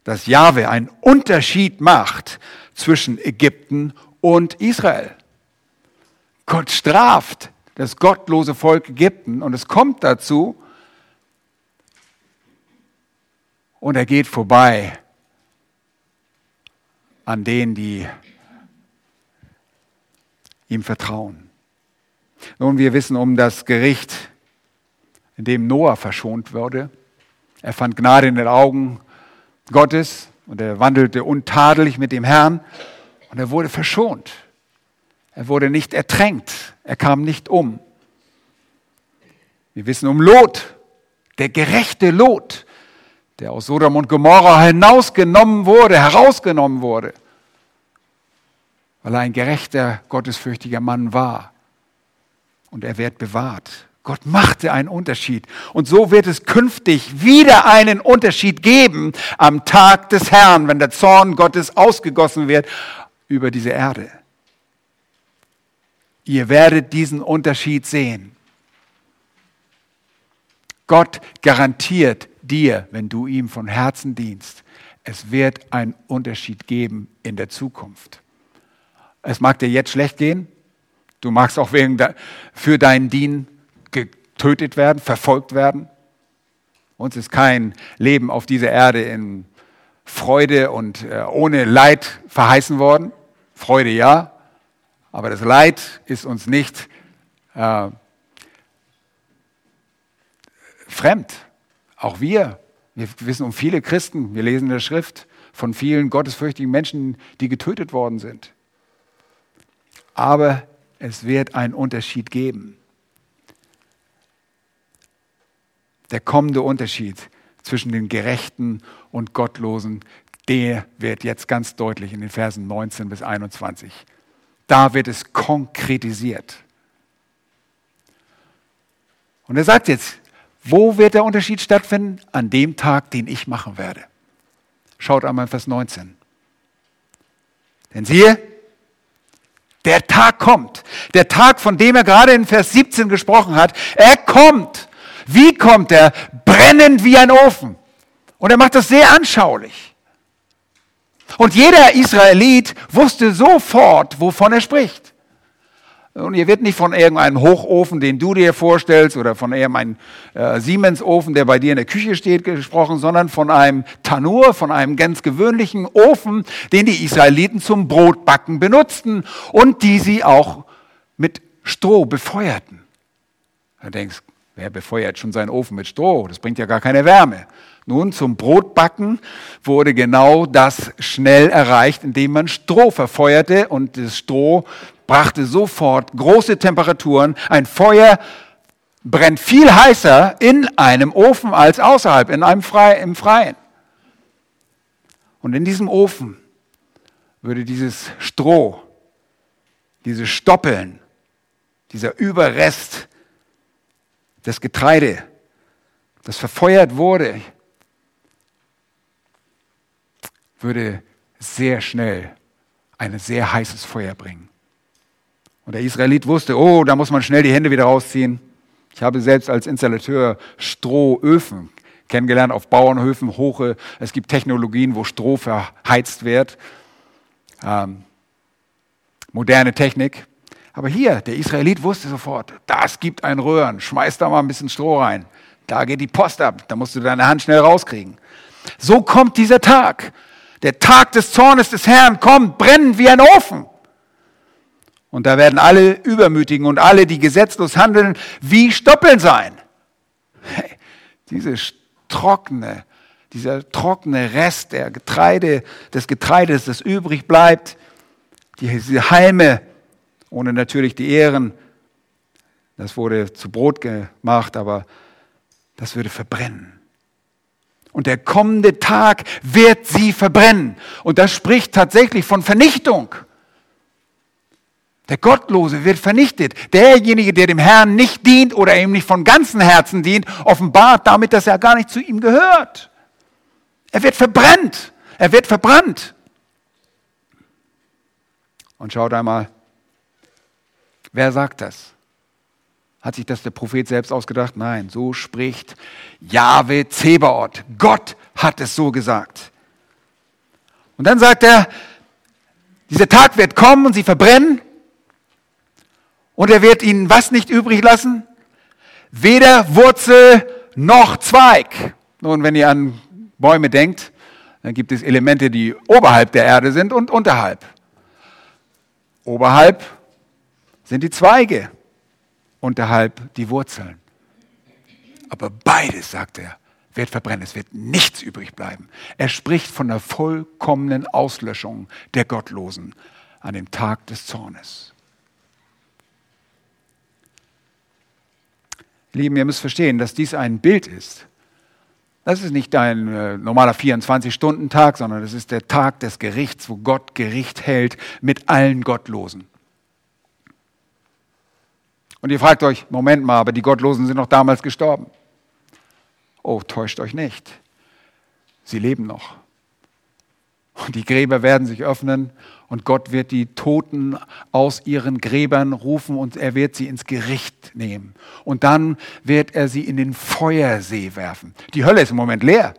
dass Jahwe einen Unterschied macht zwischen Ägypten und Israel. Gott straft das gottlose Volk Ägypten und es kommt dazu und er geht vorbei an denen, die ihm vertrauen. Nun, wir wissen um das Gericht, in dem Noah verschont wurde. Er fand Gnade in den Augen Gottes und er wandelte untadelig mit dem Herrn und er wurde verschont. Er wurde nicht ertränkt, er kam nicht um. Wir wissen um Lot, der gerechte Lot, der aus Sodom und Gomorra hinausgenommen wurde, herausgenommen wurde, weil er ein gerechter, gottesfürchtiger Mann war. Und er wird bewahrt. Gott machte einen Unterschied. Und so wird es künftig wieder einen Unterschied geben am Tag des Herrn, wenn der Zorn Gottes ausgegossen wird über diese Erde. Ihr werdet diesen Unterschied sehen. Gott garantiert dir, wenn du ihm von Herzen dienst, es wird einen Unterschied geben in der Zukunft. Es mag dir jetzt schlecht gehen. Du magst auch wegen für deinen Dien getötet werden, verfolgt werden. Uns ist kein Leben auf dieser Erde in Freude und äh, ohne Leid verheißen worden. Freude ja, aber das Leid ist uns nicht äh, fremd. Auch wir, wir wissen um viele Christen, wir lesen in der Schrift von vielen gottesfürchtigen Menschen, die getötet worden sind. Aber es wird einen Unterschied geben. Der kommende Unterschied zwischen den Gerechten und Gottlosen, der wird jetzt ganz deutlich in den Versen 19 bis 21. Da wird es konkretisiert. Und er sagt jetzt, wo wird der Unterschied stattfinden? An dem Tag, den ich machen werde. Schaut einmal in Vers 19. Denn siehe, der Tag kommt. Der Tag, von dem er gerade in Vers 17 gesprochen hat. Er kommt. Wie kommt er? Brennend wie ein Ofen. Und er macht das sehr anschaulich. Und jeder Israelit wusste sofort, wovon er spricht. Und ihr wird nicht von irgendeinem Hochofen, den du dir vorstellst, oder von irgendeinem äh, Siemens-Ofen, der bei dir in der Küche steht, gesprochen, sondern von einem Tanur, von einem ganz gewöhnlichen Ofen, den die Israeliten zum Brotbacken benutzten und die sie auch mit Stroh befeuerten. Du denkst, wer befeuert schon seinen Ofen mit Stroh? Das bringt ja gar keine Wärme. Nun, zum Brotbacken wurde genau das schnell erreicht, indem man Stroh verfeuerte und das Stroh brachte sofort große Temperaturen. Ein Feuer brennt viel heißer in einem Ofen als außerhalb, in einem Fre im Freien. Und in diesem Ofen würde dieses Stroh, diese Stoppeln, dieser Überrest des Getreide, das verfeuert wurde, würde sehr schnell ein sehr heißes Feuer bringen. Und der Israelit wusste, oh, da muss man schnell die Hände wieder rausziehen. Ich habe selbst als Installateur Strohöfen kennengelernt auf Bauernhöfen, hoche. Es gibt Technologien, wo Stroh verheizt wird. Ähm, moderne Technik. Aber hier, der Israelit wusste sofort, das gibt ein Röhren, schmeiß da mal ein bisschen Stroh rein. Da geht die Post ab, da musst du deine Hand schnell rauskriegen. So kommt dieser Tag. Der Tag des Zornes des Herrn kommt, brennend wie ein Ofen. Und da werden alle Übermütigen und alle, die gesetzlos handeln, wie Stoppeln sein. Hey, diese trockene, dieser trockene Rest der Getreide, des Getreides, das übrig bleibt, diese Halme, ohne natürlich die Ehren, das wurde zu Brot gemacht, aber das würde verbrennen. Und der kommende Tag wird sie verbrennen. Und das spricht tatsächlich von Vernichtung. Der Gottlose wird vernichtet. Derjenige, der dem Herrn nicht dient oder ihm nicht von ganzem Herzen dient, offenbart damit, dass er gar nicht zu ihm gehört. Er wird verbrannt. Er wird verbrannt. Und schaut einmal, wer sagt das? Hat sich das der Prophet selbst ausgedacht? Nein, so spricht Jahwe Zebaoth. Gott hat es so gesagt. Und dann sagt er, dieser Tag wird kommen und sie verbrennen und er wird ihnen was nicht übrig lassen? Weder Wurzel noch Zweig. Nun, wenn ihr an Bäume denkt, dann gibt es Elemente, die oberhalb der Erde sind und unterhalb. Oberhalb sind die Zweige, unterhalb die Wurzeln. Aber beides, sagt er, wird verbrennen. Es wird nichts übrig bleiben. Er spricht von der vollkommenen Auslöschung der Gottlosen an dem Tag des Zornes. Lieben, ihr müsst verstehen, dass dies ein Bild ist. Das ist nicht ein äh, normaler 24-Stunden-Tag, sondern das ist der Tag des Gerichts, wo Gott Gericht hält mit allen Gottlosen. Und ihr fragt euch, Moment mal, aber die Gottlosen sind noch damals gestorben. Oh, täuscht euch nicht. Sie leben noch. Und die Gräber werden sich öffnen und Gott wird die Toten aus ihren Gräbern rufen und er wird sie ins Gericht nehmen. Und dann wird er sie in den Feuersee werfen. Die Hölle ist im Moment leer.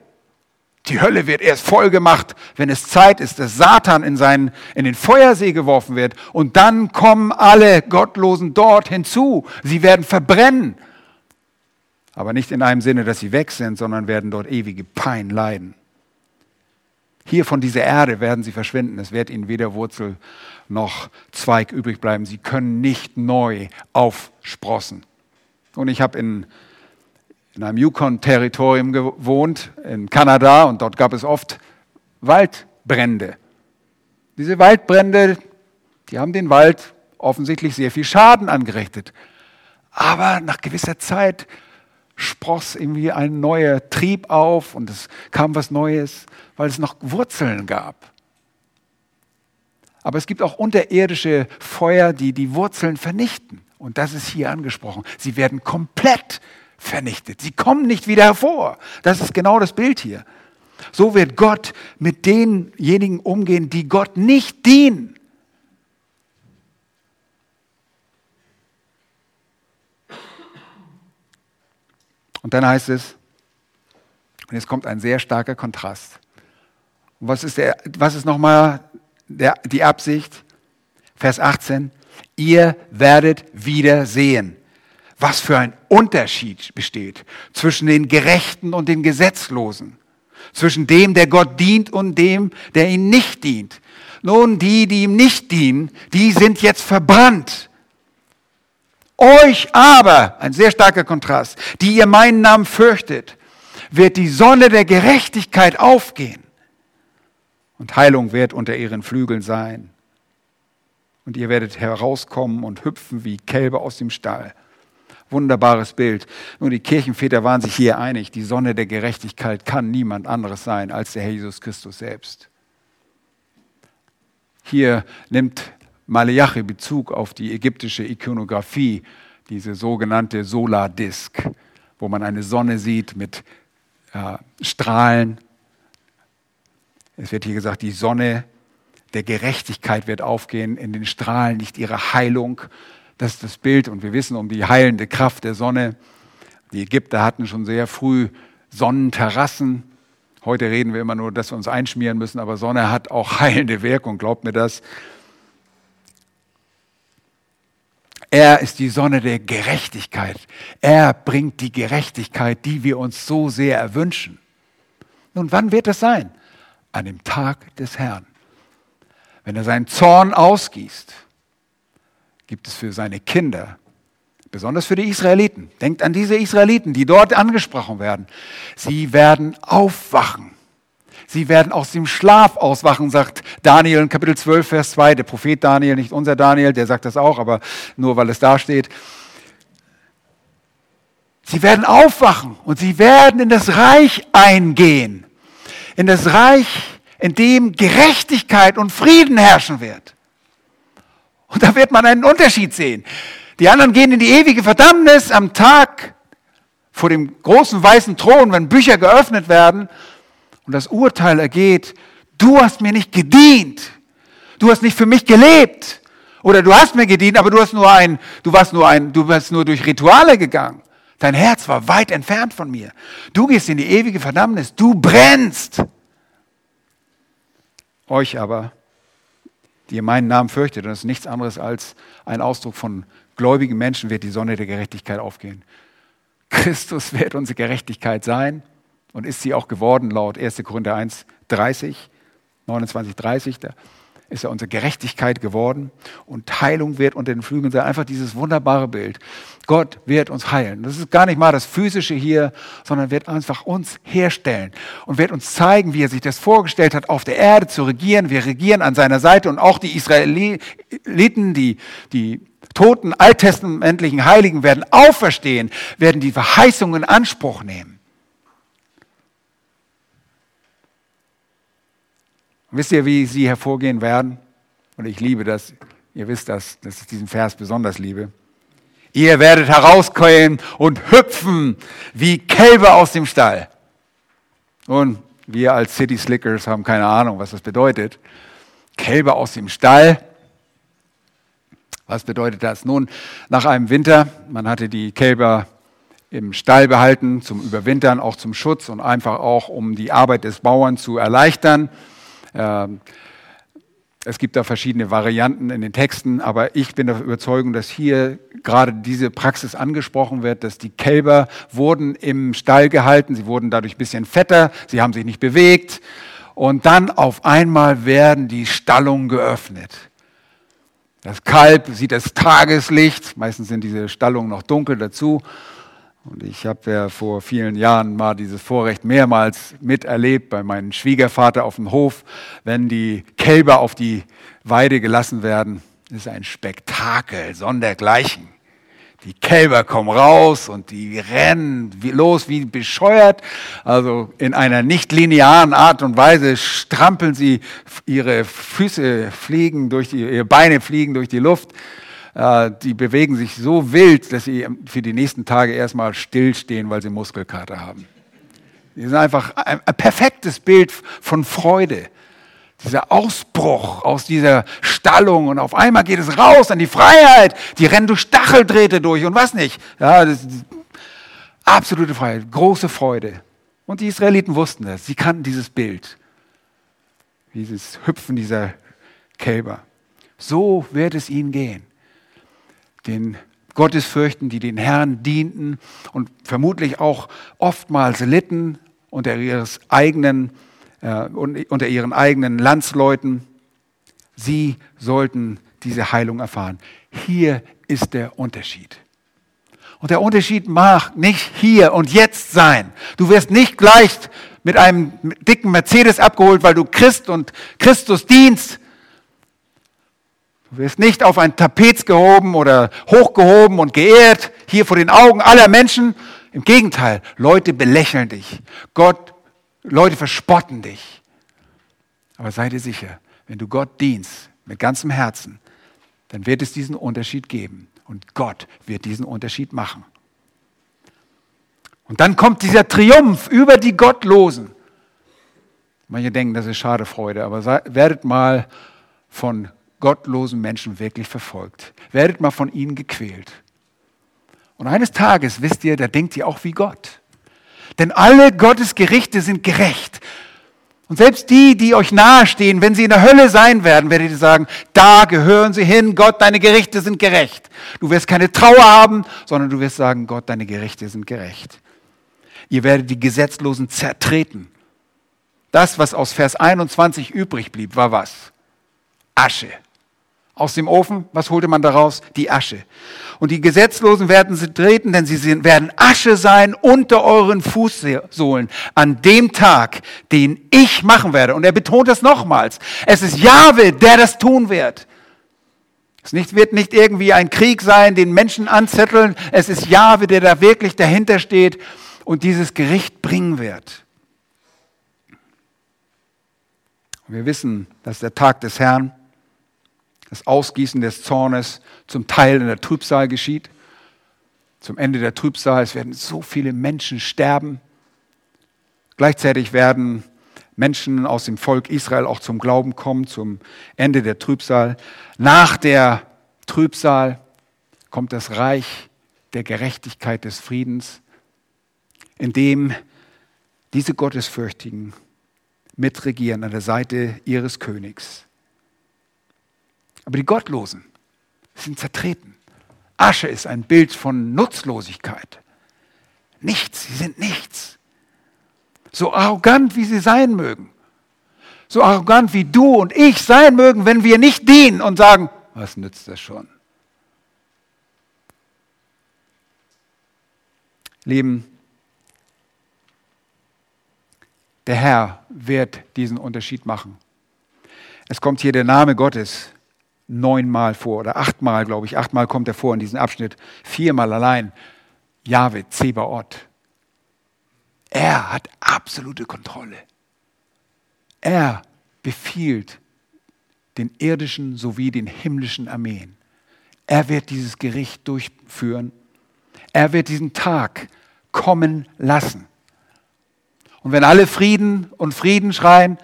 Die Hölle wird erst voll gemacht, wenn es Zeit ist, dass Satan in, seinen, in den Feuersee geworfen wird. Und dann kommen alle Gottlosen dort hinzu. Sie werden verbrennen. Aber nicht in einem Sinne, dass sie weg sind, sondern werden dort ewige Pein leiden. Hier von dieser Erde werden sie verschwinden. Es wird ihnen weder Wurzel noch Zweig übrig bleiben. Sie können nicht neu aufsprossen. Und ich habe in, in einem Yukon-Territorium gewohnt, in Kanada, und dort gab es oft Waldbrände. Diese Waldbrände, die haben den Wald offensichtlich sehr viel Schaden angerichtet. Aber nach gewisser Zeit spross irgendwie ein neuer Trieb auf und es kam was Neues, weil es noch Wurzeln gab. Aber es gibt auch unterirdische Feuer, die die Wurzeln vernichten. Und das ist hier angesprochen. Sie werden komplett vernichtet. Sie kommen nicht wieder hervor. Das ist genau das Bild hier. So wird Gott mit denjenigen umgehen, die Gott nicht dienen. Und dann heißt es, und jetzt kommt ein sehr starker Kontrast. Und was ist, der, was ist nochmal der, die Absicht? Vers 18, ihr werdet wieder sehen, was für ein Unterschied besteht zwischen den Gerechten und den Gesetzlosen, zwischen dem, der Gott dient und dem, der ihn nicht dient. Nun, die, die ihm nicht dienen, die sind jetzt verbrannt euch aber, ein sehr starker Kontrast, die ihr meinen Namen fürchtet, wird die Sonne der Gerechtigkeit aufgehen und Heilung wird unter ihren Flügeln sein. Und ihr werdet herauskommen und hüpfen wie Kälber aus dem Stall. Wunderbares Bild. Nun, die Kirchenväter waren sich hier einig, die Sonne der Gerechtigkeit kann niemand anderes sein als der Herr Jesus Christus selbst. Hier nimmt Maleachi Bezug auf die ägyptische Ikonografie, diese sogenannte Solardisk, wo man eine Sonne sieht mit äh, Strahlen. Es wird hier gesagt, die Sonne der Gerechtigkeit wird aufgehen in den Strahlen, nicht ihre Heilung. Das ist das Bild und wir wissen um die heilende Kraft der Sonne. Die Ägypter hatten schon sehr früh Sonnenterrassen. Heute reden wir immer nur, dass wir uns einschmieren müssen, aber Sonne hat auch heilende Wirkung, glaubt mir das. Er ist die Sonne der Gerechtigkeit. Er bringt die Gerechtigkeit, die wir uns so sehr erwünschen. Nun, wann wird das sein? An dem Tag des Herrn. Wenn er seinen Zorn ausgießt, gibt es für seine Kinder, besonders für die Israeliten, denkt an diese Israeliten, die dort angesprochen werden, sie werden aufwachen Sie werden aus dem Schlaf auswachen, sagt Daniel in Kapitel 12, Vers 2. Der Prophet Daniel, nicht unser Daniel, der sagt das auch, aber nur weil es da steht. Sie werden aufwachen und sie werden in das Reich eingehen. In das Reich, in dem Gerechtigkeit und Frieden herrschen wird. Und da wird man einen Unterschied sehen. Die anderen gehen in die ewige Verdammnis am Tag vor dem großen weißen Thron, wenn Bücher geöffnet werden und das Urteil ergeht, du hast mir nicht gedient, du hast nicht für mich gelebt oder du hast mir gedient, aber du hast nur ein, du warst nur ein, du bist nur durch Rituale gegangen. Dein Herz war weit entfernt von mir. Du gehst in die ewige Verdammnis, du brennst. Euch aber, die ihr meinen Namen fürchtet, und das ist nichts anderes als ein Ausdruck von gläubigen Menschen, wird die Sonne der Gerechtigkeit aufgehen. Christus wird unsere Gerechtigkeit sein und ist sie auch geworden, laut 1. Korinther 1, 30, 29, 30. Da ist er unsere Gerechtigkeit geworden und Heilung wird unter den Flügeln sein. Einfach dieses wunderbare Bild. Gott wird uns heilen. Das ist gar nicht mal das Physische hier, sondern wird einfach uns herstellen und wird uns zeigen, wie er sich das vorgestellt hat, auf der Erde zu regieren. Wir regieren an seiner Seite und auch die Israeliten, die, die toten alttestamentlichen Heiligen werden auferstehen, werden die Verheißungen in Anspruch nehmen. Wisst ihr, wie sie hervorgehen werden? Und ich liebe das. Ihr wisst das, dass ich diesen Vers besonders liebe. Ihr werdet herauskommen und hüpfen wie Kälber aus dem Stall. Und wir als City Slickers haben keine Ahnung, was das bedeutet. Kälber aus dem Stall. Was bedeutet das? Nun, nach einem Winter, man hatte die Kälber im Stall behalten zum Überwintern, auch zum Schutz und einfach auch, um die Arbeit des Bauern zu erleichtern. Ähm, es gibt da verschiedene Varianten in den Texten, aber ich bin der Überzeugung, dass hier gerade diese Praxis angesprochen wird, dass die Kälber wurden im Stall gehalten, sie wurden dadurch ein bisschen fetter, sie haben sich nicht bewegt und dann auf einmal werden die Stallungen geöffnet. Das Kalb sieht das Tageslicht, meistens sind diese Stallungen noch dunkel dazu. Und ich habe ja vor vielen Jahren mal dieses Vorrecht mehrmals miterlebt bei meinem Schwiegervater auf dem Hof, wenn die Kälber auf die Weide gelassen werden. Das ist ein Spektakel, sondergleichen. Die Kälber kommen raus und die rennen los wie bescheuert. Also in einer nicht linearen Art und Weise strampeln sie, ihre Füße fliegen durch die, ihre Beine fliegen durch die Luft. Die bewegen sich so wild, dass sie für die nächsten Tage erstmal stillstehen, weil sie Muskelkater haben. Die sind einfach ein, ein perfektes Bild von Freude dieser Ausbruch aus dieser Stallung und auf einmal geht es raus an die Freiheit. Die rennen durch Stacheldrähte durch und was nicht. Ja, das absolute Freiheit, große Freude. Und die Israeliten wussten das. Sie kannten dieses Bild. Dieses Hüpfen dieser Kälber. So wird es ihnen gehen. Den Gottesfürchten, die den Herrn dienten und vermutlich auch oftmals litten unter ihres eigenen äh, unter ihren eigenen Landsleuten. Sie sollten diese Heilung erfahren. Hier ist der Unterschied. Und der Unterschied mag nicht hier und jetzt sein. Du wirst nicht gleich mit einem dicken Mercedes abgeholt, weil du Christ und Christus dienst. Du wirst nicht auf ein Tapet gehoben oder hochgehoben und geehrt, hier vor den Augen aller Menschen. Im Gegenteil, Leute belächeln dich. Gott Leute verspotten dich. Aber sei dir sicher, wenn du Gott dienst mit ganzem Herzen, dann wird es diesen Unterschied geben. Und Gott wird diesen Unterschied machen. Und dann kommt dieser Triumph über die Gottlosen. Manche denken, das ist schade Freude, aber werdet mal von gottlosen Menschen wirklich verfolgt. Werdet mal von ihnen gequält. Und eines Tages, wisst ihr, da denkt ihr auch wie Gott. Denn alle Gottes Gerichte sind gerecht. Und selbst die, die euch nahestehen, wenn sie in der Hölle sein werden, werdet ihr sagen, da gehören sie hin, Gott, deine Gerichte sind gerecht. Du wirst keine Trauer haben, sondern du wirst sagen, Gott, deine Gerichte sind gerecht. Ihr werdet die Gesetzlosen zertreten. Das, was aus Vers 21 übrig blieb, war was? Asche. Aus dem Ofen, was holte man daraus? Die Asche. Und die Gesetzlosen werden sie treten, denn sie werden Asche sein unter euren Fußsohlen an dem Tag, den ich machen werde. Und er betont das nochmals. Es ist Jahwe, der das tun wird. Es wird nicht irgendwie ein Krieg sein, den Menschen anzetteln. Es ist Jahwe, der da wirklich dahinter steht und dieses Gericht bringen wird. Wir wissen, dass der Tag des Herrn das Ausgießen des Zornes zum Teil in der Trübsal geschieht. Zum Ende der Trübsal, es werden so viele Menschen sterben. Gleichzeitig werden Menschen aus dem Volk Israel auch zum Glauben kommen, zum Ende der Trübsal. Nach der Trübsal kommt das Reich der Gerechtigkeit des Friedens, in dem diese Gottesfürchtigen mitregieren an der Seite ihres Königs. Aber die Gottlosen sind zertreten. Asche ist ein Bild von Nutzlosigkeit. Nichts, sie sind nichts. So arrogant, wie sie sein mögen. So arrogant, wie du und ich sein mögen, wenn wir nicht dienen und sagen, was nützt das schon? Lieben, der Herr wird diesen Unterschied machen. Es kommt hier der Name Gottes neunmal vor oder achtmal, glaube ich. Achtmal kommt er vor in diesem Abschnitt. Viermal allein. Jahwe, Zebaoth. Er hat absolute Kontrolle. Er befiehlt den irdischen sowie den himmlischen Armeen. Er wird dieses Gericht durchführen. Er wird diesen Tag kommen lassen. Und wenn alle Frieden und Frieden schreien,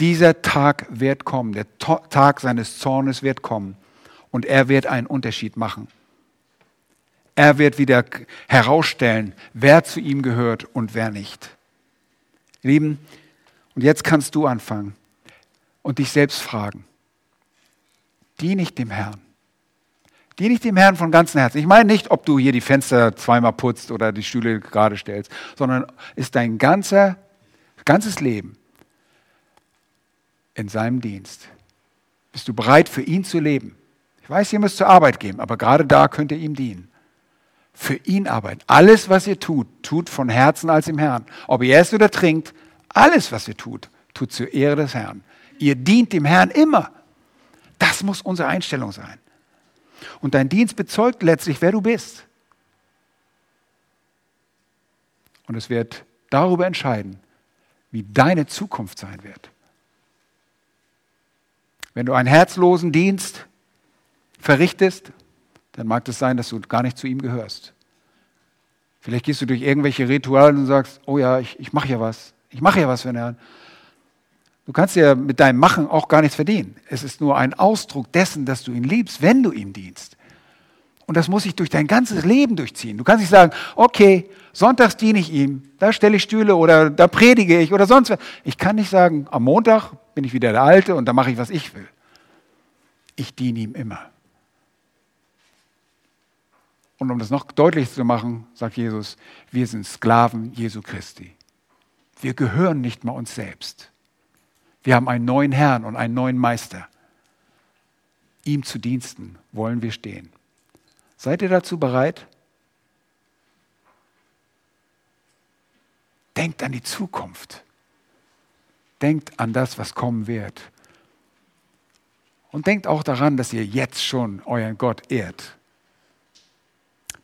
dieser Tag wird kommen, der Tag seines Zornes wird kommen und er wird einen Unterschied machen. Er wird wieder herausstellen, wer zu ihm gehört und wer nicht. Lieben, und jetzt kannst du anfangen und dich selbst fragen. Diene ich dem Herrn? Diene ich dem Herrn von ganzem Herzen? Ich meine nicht, ob du hier die Fenster zweimal putzt oder die Stühle gerade stellst, sondern ist dein ganzer, ganzes Leben in seinem Dienst. Bist du bereit, für ihn zu leben? Ich weiß, ihr müsst zur Arbeit gehen, aber gerade da könnt ihr ihm dienen. Für ihn arbeiten. Alles, was ihr tut, tut von Herzen als im Herrn. Ob ihr esst oder trinkt, alles, was ihr tut, tut zur Ehre des Herrn. Ihr dient dem Herrn immer. Das muss unsere Einstellung sein. Und dein Dienst bezeugt letztlich, wer du bist. Und es wird darüber entscheiden, wie deine Zukunft sein wird. Wenn du einen herzlosen Dienst verrichtest, dann mag es sein, dass du gar nicht zu ihm gehörst. Vielleicht gehst du durch irgendwelche Rituale und sagst, oh ja, ich, ich mache ja was. Ich mache ja was für den Herrn. Du kannst ja mit deinem Machen auch gar nichts verdienen. Es ist nur ein Ausdruck dessen, dass du ihn liebst, wenn du ihm dienst. Und das muss sich durch dein ganzes Leben durchziehen. Du kannst nicht sagen, okay, sonntags diene ich ihm, da stelle ich Stühle oder da predige ich oder sonst was. Ich kann nicht sagen, am Montag bin ich wieder der Alte und da mache ich, was ich will. Ich diene ihm immer. Und um das noch deutlicher zu machen, sagt Jesus, wir sind Sklaven Jesu Christi. Wir gehören nicht mal uns selbst. Wir haben einen neuen Herrn und einen neuen Meister. Ihm zu Diensten wollen wir stehen. Seid ihr dazu bereit? Denkt an die Zukunft. Denkt an das, was kommen wird. Und denkt auch daran, dass ihr jetzt schon euren Gott ehrt.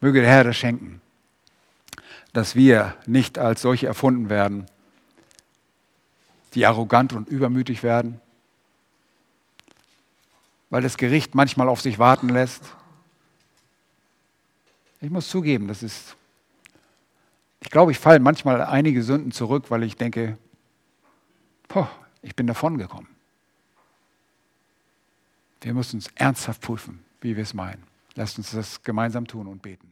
Möge der Herr das schenken, dass wir nicht als solche erfunden werden, die arrogant und übermütig werden, weil das Gericht manchmal auf sich warten lässt. Ich muss zugeben, das ist, ich glaube, ich falle manchmal einige Sünden zurück, weil ich denke, boah, ich bin davon gekommen. Wir müssen uns ernsthaft prüfen, wie wir es meinen. Lasst uns das gemeinsam tun und beten.